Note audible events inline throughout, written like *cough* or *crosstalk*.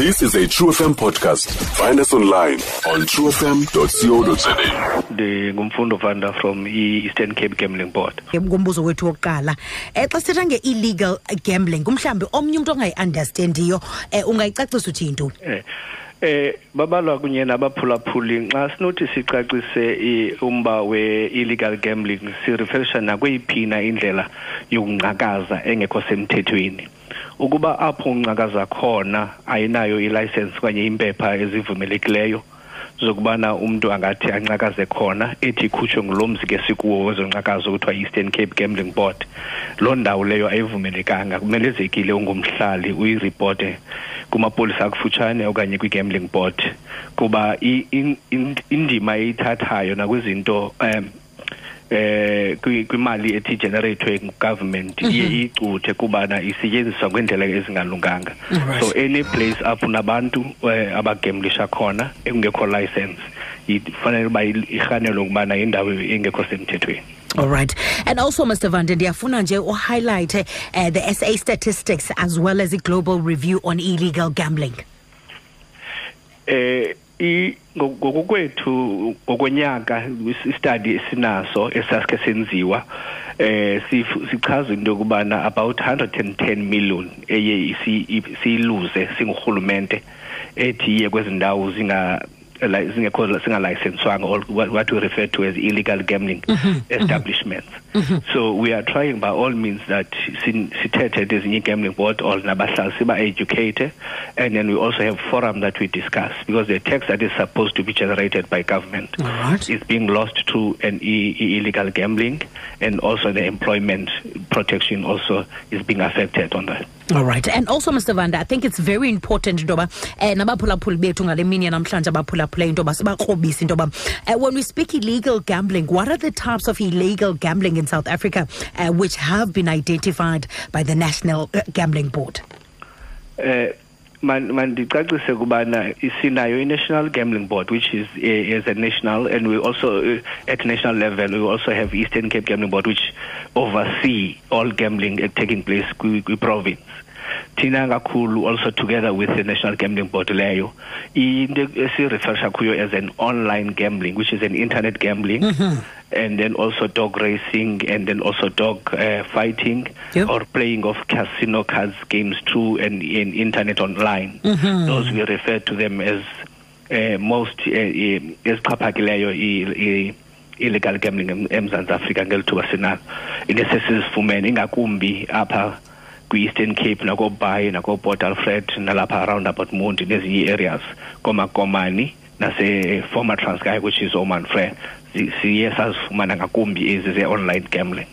This is a True FM podcast. Find us online on truefm.co.za. ndingumfundo vanda from i-eastern cape gambling board ngumbuzo wethu wokuqala um xa sithetha nge-illegal gambling umhlawumbi omnye umntu ongayi-understandiyo um ungayicacisa uthi yintoni eh eh babalwa kunye nabaphulaphuli nxa sinothi sicacise umba we-illegal gambling sireferisha nakweyiphina indlela yokungcakaza engekho semthethweni. Ukuba apho uncakaza khona ayinayo ilayisensi okanye impepha ezivumelekileyo zokubana umntu angathi ancakaze khona ethi ikhutshwe ngulo mzi ke sikuwo wezoncakazo kuthiwa eastern cape gambling board loo ndawo leyo ayivumelekanga. Kumelezekile ungumhlali uyiripote kumapolisa akufutshane okanye kwi-gambling board kuba indima eyithathayo nakwizinto um eh kwi- kwimali ethi generate government iye icuthe kubana isetyenziswa kwiindlela ezingalunganga. So any place apho nabantu eh, abagemblisha khona ekungekho license ifanele uba irhanelwe ukubana yindawo engekho semthethweni all right. And also mr vanda ndiyafuna nje uhighlighte uh, the sa statistics as well as i-global review on illegal gambling. Eh i ngo- ngokokwethu ngokonyaka i-study esinaso esaske senziwa eh sichaza into yokubana about 110 million eye i- siyiluze singurhulumente ethi iye kwezi ndawo zinga like zingekho singalicenswanga or what, what we refer to as illegal gambling mm-hmm. Mm-hmm. establishments. Mm-hmm. So we are trying by all means that sithethe ezinye gambling board or nabahlali siba-educate and then we also have forum that we discuss because the tax that is supposed to be generated by government Alright. is being lost to an e- illegal gambling. And also the employment protection also is being affected on that all right. And also mr vanda i think it's very important into yoba um nabaphulaphuli bethu ngale mini yanamhlanje abaphulaphulayo into yoba sibakrobise uh, when we speak illegal gambling what are the types of illegal gambling in south africa uh, which have been identified by the national uh, gambling board? Eh man mandicacise kubana sinayo i-national gambling board which is uh, is a national and we also uh, at national level we also have eastern cape gambling board which oversee all gambling uh, taking place kwi kwi- province thina kakhulu also together with the national gambling board leyo. Into esirefersha kuyo as an online gambling which is an internet gambling. And then also dog racing and then also dog uh, fighting Yep. or playing of casino cards games through and in internet online. Those we refer to them as uh, most uh, uh, ezixhaphakileyo i- i- illegal gambling em- emzantsi afrika ngeli thuba sinalo. Into esesizifumene ingakumbi apha kwi-eastern cape nakoobayi nakooport alfred nalapha around about mondi nezinye ii-areas koomakomani nase-former transkei which is omanfre siye sazifumana ngakumbi ezi ze-online gambling.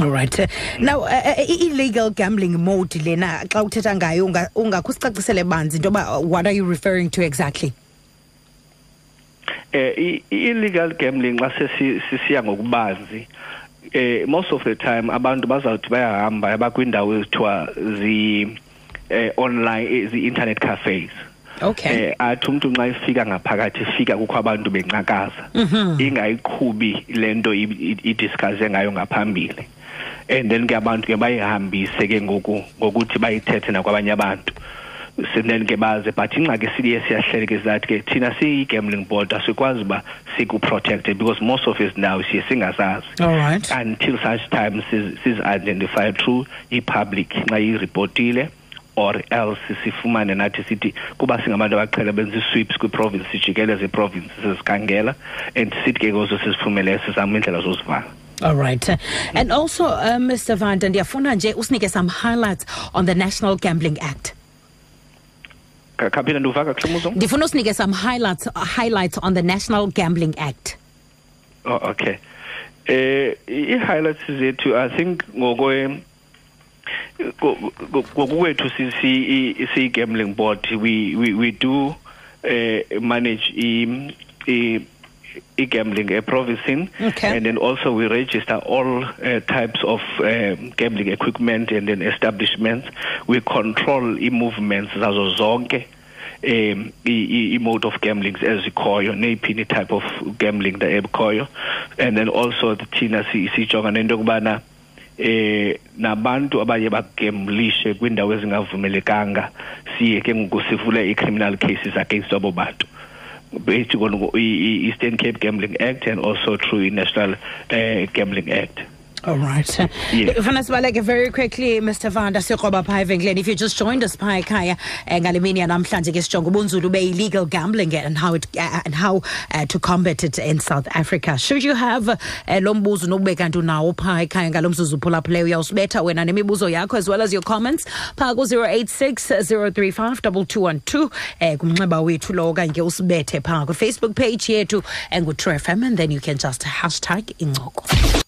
All right. Uh, now uh, uh, i-illegal gambling mode lena xa uthetha ngayo unga- ungakho usicacisele banzi into yoba uh, what are you referring to exactly? Eh i- i-illegal gambling xa sesi- sisiya ngokubanzi eh most of the time abantu bazawuthi bayahamba abakwindawo ezithiwa zi eh online zi internet cafes. Okay. Eh athi umuntu nxa ifika ngaphakathi ifika kukho abantu bencakaza. Ingayiqhubi lento i- i- idiscusse ngayo ngaphambili. And then ke abantu ke bayihambise ke ngoku ngokuthi bayithethe nakwabanye abantu. Then ke baze but ingxaki siye siyahleleke zathi ke thina siyi-gambling board asikwazi uba siku-protected because most of ezi ndawo siye singazazi right until such time siz- sizi-identify through i-public nxa iripotile or else sifumane nathi sithi kuba singabantu abaqhela benza ii-sweeps kwiprovince sijikeleze iprovince sizikhangela and sithi ke kozo sizifumeleyo sizama iindlela zozivala All right. And also, uh, Mr. Vanda, ndiyafuna nje usinike some highlights on the National Gambling Act. Ka- kaphinda ndiwuva kakuhle Ndifuna usinike some highlights highlights on the National Gambling Act. oh, okay eh i-highlights zethu i think ngokwe ngo- ngo- ngokukwethu si- si- siyi-gambling board we, we, we do uh, manage i, i, i-gambling eprovincing Okay. and then also we register all uh, types of um, gambling equipment and then establishments we control i-movements zazo zonke um i-mode of gambling ezikhoyo neyiphi type of gambling that ekhoyo and then also thina si- sijonga nento yokubana eh nabantu abaye bagemblishe kwindawo ezingavumelekanga siye ke ngoku sivule i-criminal cases against abo bantu based on i-eastern cape gambling act and also through i-national uh, gambling act All right. Yeah. Fana sibaleke very quickly Mr Vanda siqoba pha evenkileni if you just joined us pha ekhaya eh, ngale mini yanamhlanje ke sijonga ubunzulu be illegal gambling and how it uh, and how uh, to combat it in South Africa. Should you have uh, lo mbuzo nokube kanti unawo pha ekhaya ngalo mzuzu uphulaphulayo uyawusibetha wena nemibuzo yakho as well as your comments pha ku 0860352212 eh kumnxeba wethu lo okanye ke usibethe pha ku Facebook page yethu engu True FM and then you can just hashtag incoko.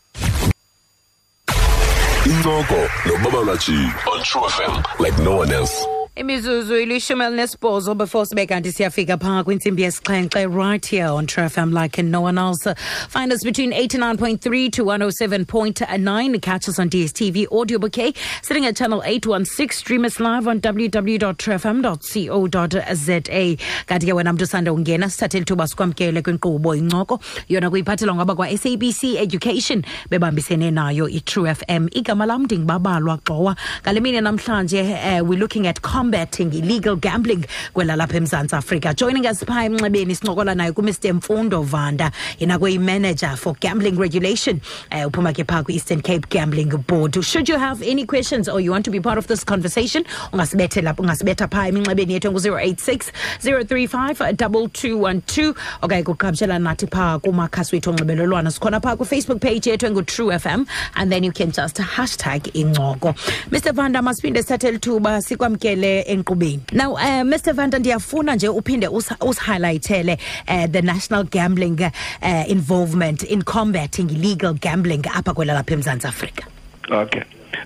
Incoko nobaba Lachi on True FM like no one else. Imizuzu ilishumi elinesibhozo before sibe kanti siyafika phaa kwintsimbi yesixhenxe right here on trfm like no one else. Find us between 89.3 to 107.9 catch us on dstv audio bouquet sitting at channel 816 stream us live on www.trfm.co.za kanti ke wena mntu usanda ungena sithathele ithuba sikwamkele kwinkqubo incoko yona kuyiphathelwa ngaba kwa-sabc education bebambisene nayo i-true fm igama lam ndingubabalwa gxowa. Ngale mini namhlanje uh, we're looking at combating illegal gambling kwelalapha emzantsi afrika. Joining us phaa emnxebeni sincokola nayo kumr mfundo vanda yena kweyi-manager for gambling regulation uh, uphuma ke phaa kwi-eastern cape gambling board. Should you have any questions or you want to be part of this conversation ungasibethela ungasibetha phaa eminxebeni yethu engu-086 035 2212 okanye kuqhagamshelana nathi phaa kumakhasi wethu onxibelelwano. Sikhona phaa kufacebook page yethu engu-true fm and then you can just hashtag incoko. Mr vanda masiphinde sithathele ithuba sikwamkele enkqubeni. Now uh, mr vanda ndiyafuna nje uphinde usihighlightele uh, the national gambling uh, involvement in combating illegal gambling apha kwelalapha emzantsi afrika. Okay.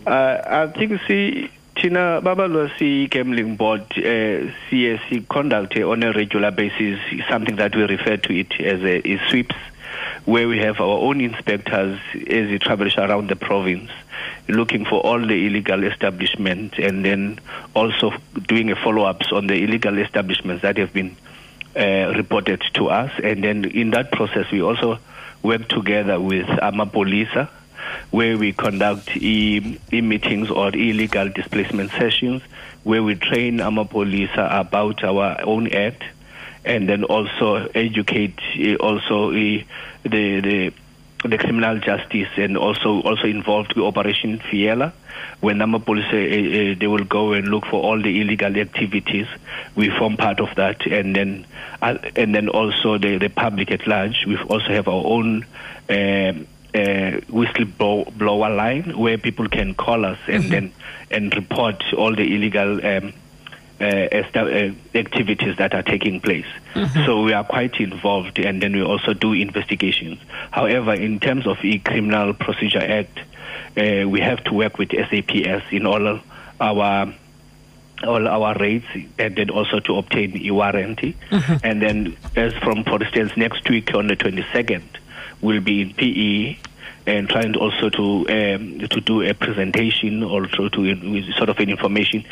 Uh, I think see Tina babalwa si-gambling board uh, siye siconducte on a regular basis something that we refer to it as a a sweeps where we have our own inspectors as they travel around the province looking for all the illegal establishments and then also doing a follow-ups on the illegal establishments that have been uh, reported to us. And then in that process we also work together with Amapolisa where we conduct e, e meetings or illegal displacement sessions where we train Amapolisa about our own act and then also educate eh, also eh, the the the criminal justice and also also involved with Operation Fiela. When number police uh, uh, they will go and look for all the illegal activities, we form part of that, and then uh, and then also the, the public at large. We also have our own. Um, uh, whistleblower line where people can call us and then and report all the illegal um, activities that are taking place. So we are quite involved, and then we also do investigations. However, in terms of the Criminal Procedure Act, uh, we have to work with SAPS in all our all our rates, and then also to obtain a warranty. And then, as from for instance, next week on the twenty second, we'll be in PE and trying also to um, to do a presentation or to, to sort of an information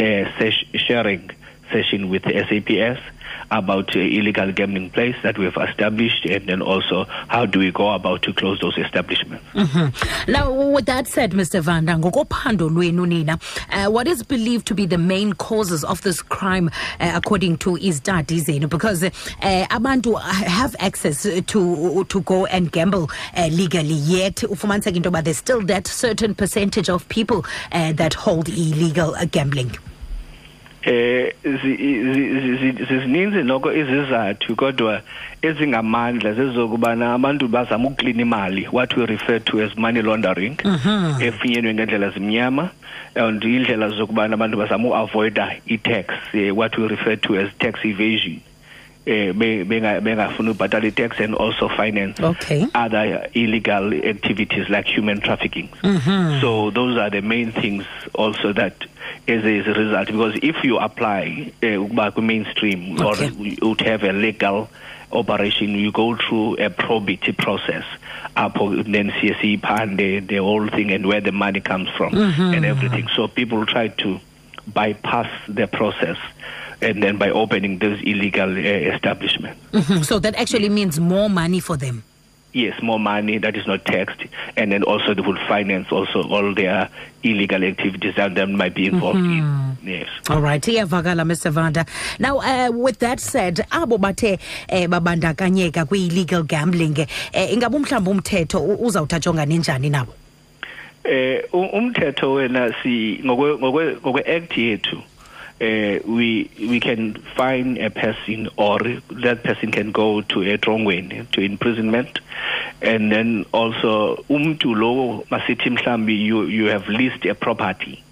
uh, sharing session with the SAPS about uh, illegal gambling place that we have established, and then also how do we go about to close those establishments. Now, with that said, Mr. Vanda, ngokophando nina, uh, what is believed to be the main causes of this crime, uh, according to izidadi zenu? Because uh, abantu have access to to go and gamble uh, legally, yet ufumaniseka into but there's still that certain percentage of people uh, that hold illegal uh, gambling. Eh zi- zi- zi- zi- zizininzi noko izizathu kodwa ezingamandla zezokubana abantu bazama ukuklina imali what we refer to as money laundering efunyenwe ngendlela zimnyama and indlela zokubana abantu bazama uavoida i-tax eh, what we refer to as tax evasion eh be- benga- bengafuni ubhatala i-tax and also finance Okay. other illegal activities like human trafficking. So those are the main things also that is, is a result because if you apply uh, mainstream Okay. or you would have a legal operation, you go through a probity process. Apho then CSE pande the whole thing and where the money comes from and everything. So people try to bypass the process and then by opening those illegal uh, establishments. Mhm. So that actually means more money for them. yes more money that is not taxed and then also they will finance also all their illegal activities that they might be involved mm-hmm. in yes All right, iyavakala Mr Vanda. Now uh, with that said, abo bathe eh, babandakanyeka kwi-illegal gambling eh, ingabe mhlawumbe umthetho u- uzawuthatha njani njani nabo? eh umthetho wena si ngokwe ngokwe ngokwe act yethu eh we we can fine a person or that person can go to a trongweni to imprisonment. And then also umntu lo masithi mhlambi you you have leased a property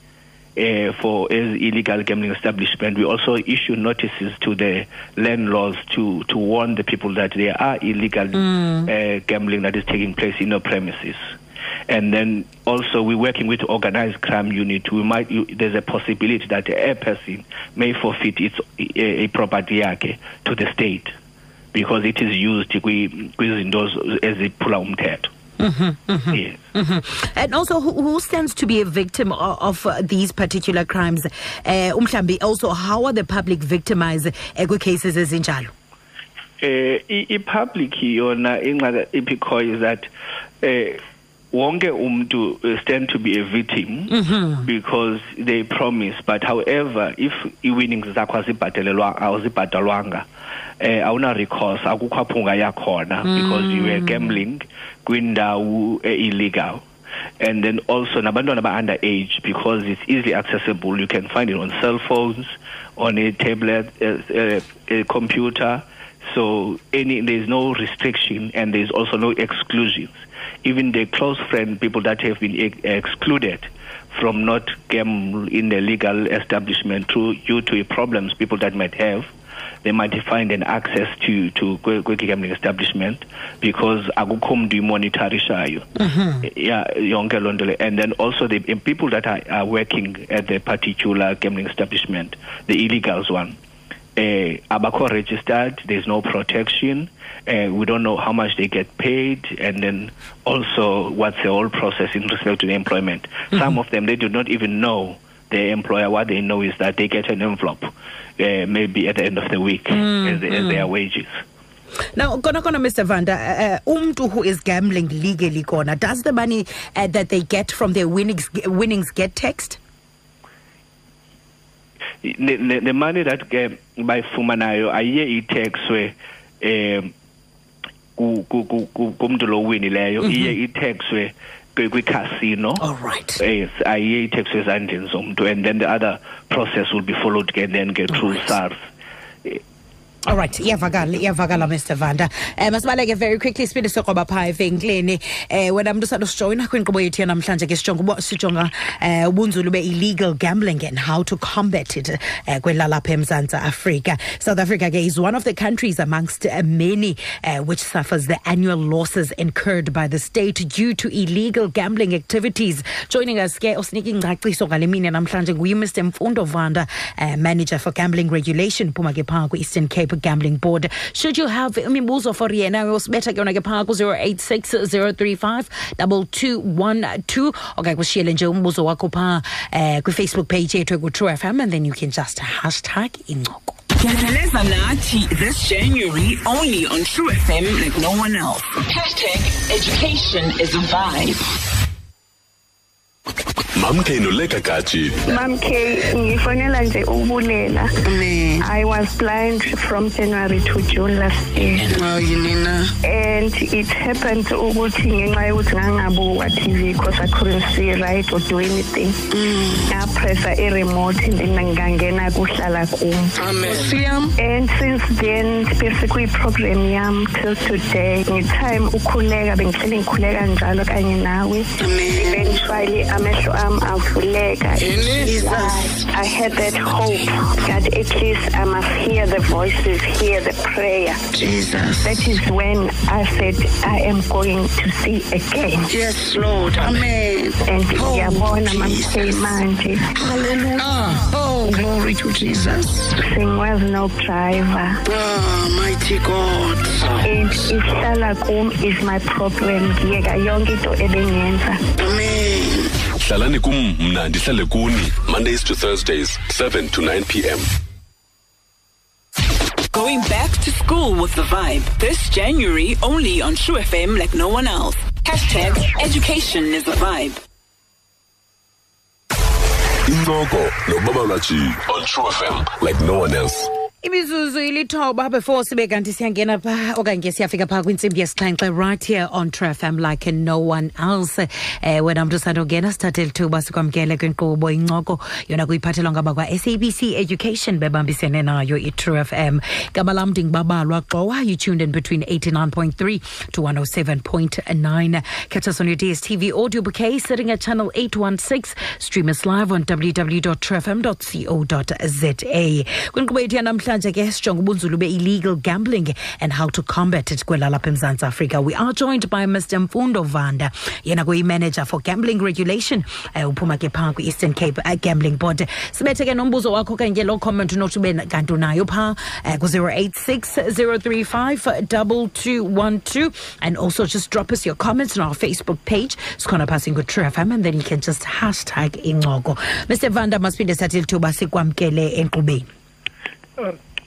uh, for as illegal gambling establishment, we also issue notices to the landlords to, to warn the people that there are illegal uh, gambling that is taking place in our premises. And then also we're working with organized crime unit. We might you, there's a possibility that a person may forfeit its a, a property to the state because it is used kwi- kwizinto eziphula umthetho. Yes. Mhm. And also who, who stands to be a victim of, of uh, these particular crimes? Uh, umhlambi also how are the public victimized uh, kwi-cases ezinjalo? eh i- i-public yona inxaka ipikho is that eh wonke umuntu eh, stand to be a victim because they promise. But however if i-winnings zakho awuzibhatalwanga eh awuna recourse akukho apho ungaya khona because you were gambling kwindawo illegal and then also nabantwana aba-under age because it's easily accessible you can find it on cell phones on a tablet a, a, a computer. So any there's no restriction and there's also no exclusions even the close friend people that have been ex- excluded from not gamble in the legal establishment through due to problems people that might have they might find an access to to kwe- gambling establishment because akukho mntu imonitorishayo mm-hmm. yeah yonke loo nto le. And then also the people that are, are working at the particular gambling establishment the illegals one uh, abakho registered. There's no protection. Uh, we don't know how much they get paid. And then also what's the whole process in respect to the employment? Some of them they do not even know their employer. What they know is that they get an envelope uh, maybe at the end of the week as, as their wages. Now, kona kona, Mr. Vanda, uh, umtu who is gambling legally, kona, does the money uh, that they get from their winnings winnings get taxed? The, the, the money that ke bayifumanayo ayiye um ku- ku- ku- kumntu lo winileyo mhm. iye itaxwe kwi- kwi-casino All right. yes ayiye itaxwe ezandleni zomntu and then the other process will be followed ke then ke through Alright. SARS eh, All right, iyavakala, iyavakala Mr. Vanda. Eh masibaleke very quickly siphinde soqoba pha evenkileni. Eh wena umuntu usanda sijoyina kwinkqubo yethu yanamhlanje ke sijonga sijonga eh ubunzulu be-illegal gambling and how to combat it eh kwelalapha eMzantsi Afrika. South Africa ke is one of the countries amongst uh, many uh, which suffers the annual losses incurred by the state due to illegal gambling activities. Joining us ke usinika ingcaciso ngale mini namhlanje nguye Mr. Mfundo Vanda, uh, manager for gambling regulation phuma ke phaa kwi-Eastern Cape Gambling Board. Should you have imibuzo for yena usibetha ke yona ke phaa ku-086 035 2212 okanye kushiyele nje umbuzo wakho phaa uh, kwi-Facebook page yethu ku-True FM and then you can just hashtag incoko. Teteleza Nati this January only on True FM like no one else. Hashtag education is a vibe. Mamke noleka gaji Mam K, ngifonela nje ukubulela. I was blind from January to June last year. Oh, yinina. And it happened ukuthi ngenxa yokuthi ngangabuka TV because I couldn't see right or do anything. Ngapressa i-remote then ngangena kuhlala kum. And since then bese kuyi-program yam till today nge-time ukhuleka bengihleli ngikhuleka njalo kanye nawe eventually amehlo am avuleka Jesus. I had that hope that at least I must hear the voices, hear the prayer. Jesus. That is when I said I am going to see again. Yes, Lord. Amen. And Oh, ngiyabona Jesus. mamke manje Hallelujah. Ah. Oh, glory to Jesus. singikwazi nokudriver Oh, ah, mighty God. and isihlala kum is my problem ngiyeka yonke into ebengenza Amen. Hlalani kum mna ndihlale kuni mondays to thursdays 7 to 9 p.m Going back to school with the vibe. This January, only on True FM like no one else. Hashtag education is a vibe. Incoko nobaba Lachi on True FM like no one else. Imizuzu ilithoba before sibe kanti siyangena pha okanye siyafika phaa kwintsimbi yesixhenxe right here on trfm like no one else. Eh wena mntu usandongena sithathe lithuba sikwamkele kwinkqubo incoko yona kuyiphathelwa ngaba kwa-sabc education bebambisene nayo i-true fm gama lam ndingubabalwa gxowa you tuned in between 89.3 to 107.9 catch us on your dstv audio bouquet sitting at channel 816 stream us live on www.trfm.co.za kwinkqubo yethu yanamhlanje ke sijonga ubunzulu be-illegal gambling and how to combat it kwelalapha emzantsi afrika. We are joined by mr mfundo vanda yena kuyi-manager for gambling regulation um uphuma ke phaa kwi-eastern cape uh, gambling board. Sibethe ke nombuzo wakho okanye ke loo comment unothi ube kanti unayo phaa uh, ku-086 035 2212 and also just drop us your comments on our facebook page sikhona phaa singu-true fm and then you can just hashtag incoko mr vanda masiphinde sathi lithuba sikwamkele enkqubeni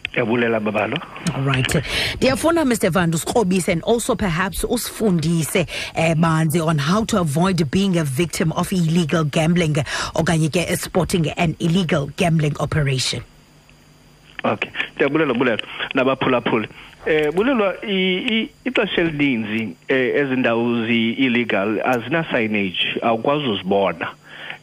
ndiyabulela babalo Right. Ndiyafuna Mr. Van usikrobise and also perhaps usifundise eh banzi on how to avoid being a victim of illegal gambling okanye ke sporting an illegal gambling operation. okay ndiyabulela bulela nabaphulaphuli eh bulelwa ixesha elininzi eh, ezi ndawo zi-illegal azina-signage awukwazi uzibona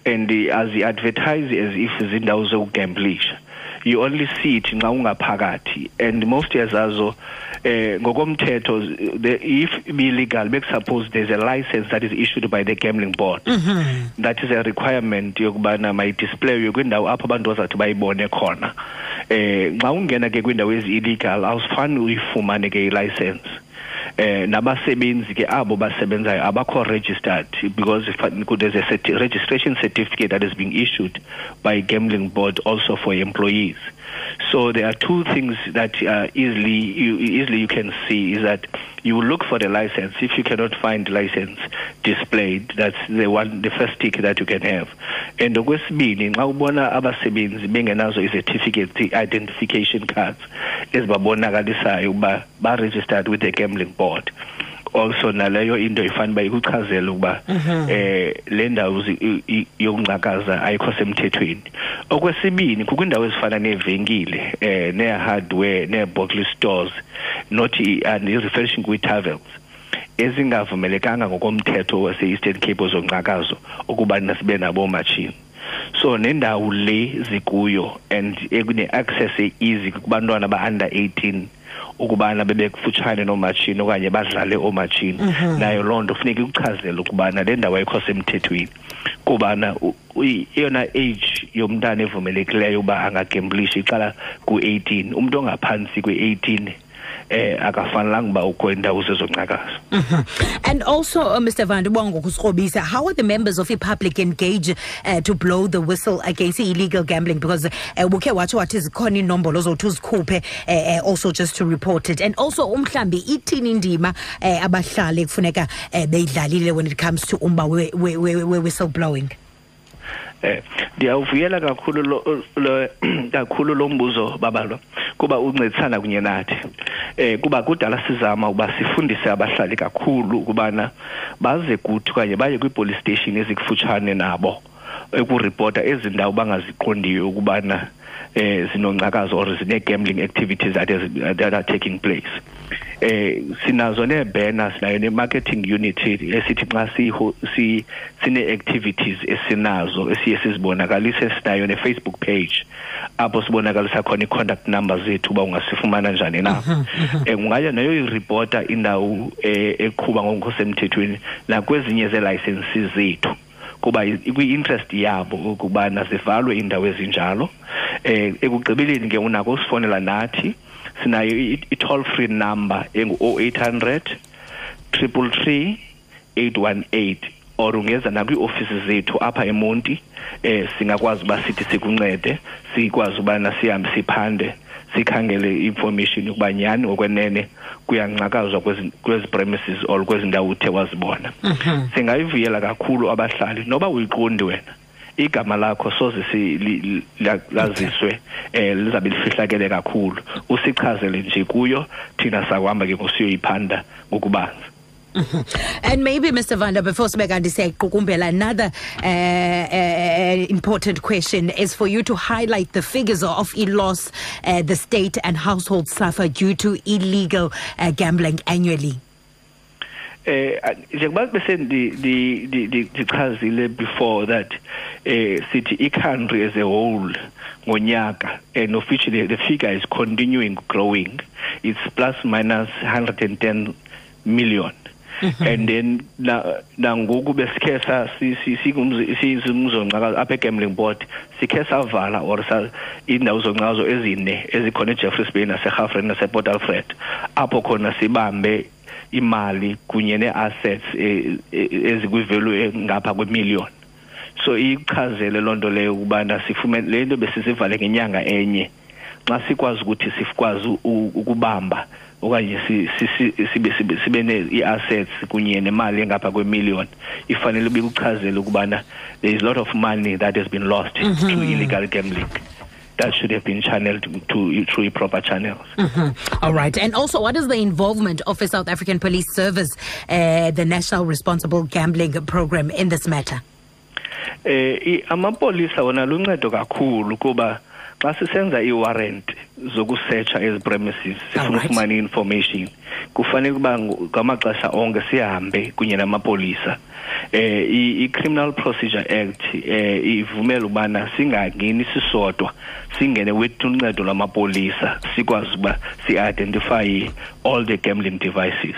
and azi-advertise as if zindawo zokugamblisha you only see it nxa ungaphakathi. And most yazazo eh ngokomthetho the, if be-illegal suppose there's a license that is issued by the gambling board. That is a requirement yokubana mayidisplayiwe kwindawo apho abantu bazathi bayibone khona. Eh nxa ungena ke kwindawo ezi-illegal awusifani uyifumane ke ilicense eh nabasebenzi ke abo basebenzayo abakho registered because there's a registration certificate that is being issued by gambling board also for employees. So there are two things that uh, easily you easily you can see is that you look for the license. If you cannot find license displayed that's the one the first tick that you can have. And okwesibini nxa ubona abasebenzi bengenazo i-certificate i-identification cards ezibabonakalisayo ukuba ba-registered with the gambling board also naleyo into ifanele bayikuchazela ukuba mhm. eh le ndawo yokunqakaza ayikho semthethweni. Okwesibini kukwindawo ezifana nevenkile eh ne hardware ne booklet stores not and is referring kwi taverns ezingavumelekanga ngokomthetho wase Eastern Cape ozonqakazo ukuba nasibe nabo machini so nendawo le zikuyo and ekune-access e-easy kubantwana ba-under 18 ukubana bebekufutshane noomatshini okanye badlale oomatshini. Nayo loo nto funeka ikuchazele ukubana le ndawo ayikho semthethweni kubana eyona age yomntana evumelekileyo uba angagemblishi iqala ku-18 umntu ongaphantsi kwe-18 eh akafanelanga uba ukho indawo zezoncakazo *laughs* And also uh, Mr. Van Bongo kusikrobisa how are the members of i-public engage uh, to blow the whistle against illegal gambling? Because ubukhe uh, watsho wathi zikhona iinombolo zothi uzikhuphe uh, uh, also just to report it. And also umhlambi ithini indima uh, abahlali kufuneka uh, beyidlalile when it comes to umba we, we, we, we whistle blowing eh ndiyawuvuyela kakhulu lo, lo *clears throat* kakhulu lo mbuzo babalwa kuba uncedisana kunye nathi eh kuba kudala sizama uba sifundise abahlali kakhulu ukubana baze kuthi okanye baye kwi-police station ezikufutshane nabo ekuripota ezi ndawo bangaziqondiyo ukubana eh zinongcakazo or zine-gambling activities that, is, that are taking place. Eh sinazo neebhena sinayo ne-marketing unit esithi xa si sine-activities esinazo esiye sizibonakalise sinayo ne-facebook page apho sibonakalisa khona i-contact number zethu uba ungasifumana njani na. Um ungaya nayo iripota indawo eh, eqhuba ngokusemthethweni nakwezinye zee-licenses zethu kuba kwi-interest yabo ukubana zivalwe iindawo ezinjalo. Um ekugqibeleni ke unako usifowunela nathi sinayo i-toll free number engu-0800 triple three eight one eight. Or ungeza nakwiiofisi zethu apha emonti eh singakwazi uba sithi sikuncede sikwazi ubana sihambe siphande sikhangele information yokuba nyhani ngokwenene kuyancakazwa kwezi premises or kwezi ndawo uthe wazibona. Singayivuyela kakhulu abahlali noba uyiqondi wena igama lakho soze silaziswe eh lizabe lifihlakele kakhulu. Usichazele nje kuyo thina sakuhamba ke ngosiyoyiphanda ngokubanzi *laughs* And maybe, Mr. Vanda, before Smegandi say Kukumbela, another uh, uh, important question is for you to highlight the figures of e loss uh, the state and households suffer due to illegal gambling annually. njengoba bese ndi ndi ndi- ndi- ndichazile before that eh sithi i-country as a whole ngonyaka and officially the figure is continuing growing it's plus minus 110 million *laughs* and then na nangoku besikhe sa si- si- sikumzi- sizimzonqaka apha egambling board sikhe savala or indawo zonqazo ezine ezikhona eJeffreys Bay naseGautrain naseport Alfred apho khona sibambe imali kunye nee-assets eh, eh, ezikwivalue engapha kwemillion. So ichazele loo nto leyo ukubana sifumene le nto besisivale ngenyanga enye. Xa sikwazi ukuthi sikwazi ukubamba okanye si- si- si- sibe sibe nee-assets kunye nemali engapha kwemillion ifanele bikuchazele ukubana there is a lot of money that has been lost to illegal gambling that should have been channeled to through proper channels All right. And also, what is the involvement of the South African Police Service, uh, the National Responsible Gambling Program, in this matter? eh amapolisa wona luncedo kakhulu kuba xa sisenza i-warrant zokusearcha ezi premises sifuna ufumana i-information. Kufanele ukuba ngamaxesha onke sihambe kunye namapolisa. Eh i- i-criminal procedure act eh ivumela ubana singangeni sisodwa singene wethu uncedo lwamapolisa sikwazi ukuba si-identify all the gambling devices.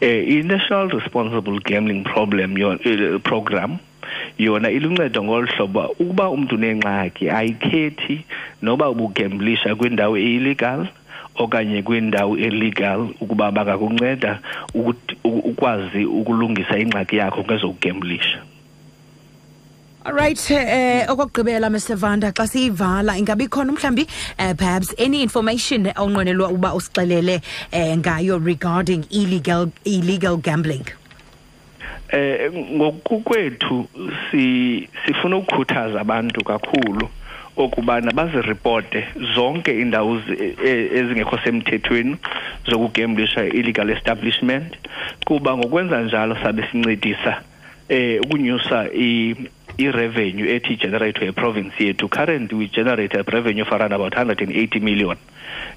Eh i-national responsible gambling problem yon, uh, program yona iluncedo ngolu hlobo ukuba umntu unengxaki ayikhethi noba ubugemblisha kwindawo e-illegal okanye kwindawo illegal ukuba bangakunceda ukwazi ukulungisa ingxaki yakho ngezokugemblisha All right. eh okokugqibela Mr. Vanda xa siyivala ingabi khona mhlambi uh, perhaps any information onqwenelwa uba usixelele uh, ngayo regarding illegal illegal gambling. Eh ngokukwethu si sifuna ukukhuthaza abantu kakhulu okubana baziripote zonke iindawo e- ezingekho semthethweni zokugemblisha illegal establishment. Kuba ngokwenza njalo sabe sincedisa eh ukunyusa i i-revenue ethi generate province yethu. Current we generate a revenue of around about 180 million.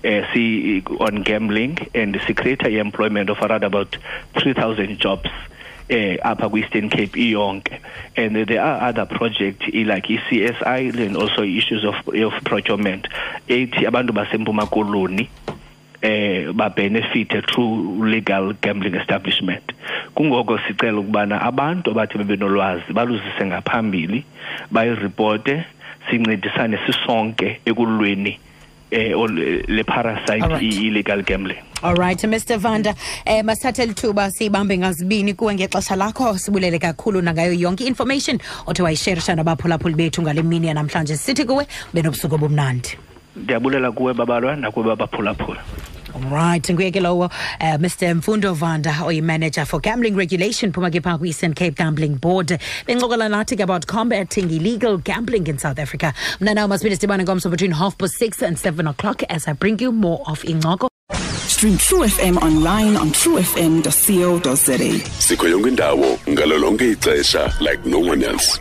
Eh si on gambling and si create employment of around about 3000 jobs eh apha kwi-eastern cape iyonke. And there are other projects like i-csi and also issues of, of procurement. Ethi abantu basempuma koloni eh babenefite through legal gambling establishment. Kungoko sicela ukubana abantu abathi bebenolwazi baluzise ngaphambili bayiripote sincedisane sisonke ekulweni eh ol- le parasite Alright. i-illegal gambling All right Mr. Vanda eh masithathe lithuba siyibambe ngazibini kuwe ngexesha lakho sibulele kakhulu nangayo yonke information othe wayisherisha nabaphulaphuli bethu ngale mini yanamhlanje sithi kuwe benobusuku obumnandi. ndiyabulela kuwe babalwa nakuwe babaphulaphula Right, nguye ke lowo uh, Mr Mfundo Vanda oyi-manager for gambling regulation phuma ke phaa kwi-Eastern Cape Gambling Board. Bencokola nathi ke about combating illegal gambling in South Africa. Mna nawo masibini sidibane ngomso between half past six and seven o'clock as I bring you more of incoko. Stream True FM online on truefm.co.za. sikho yonke indawo ngalo lonke ixesha like no one else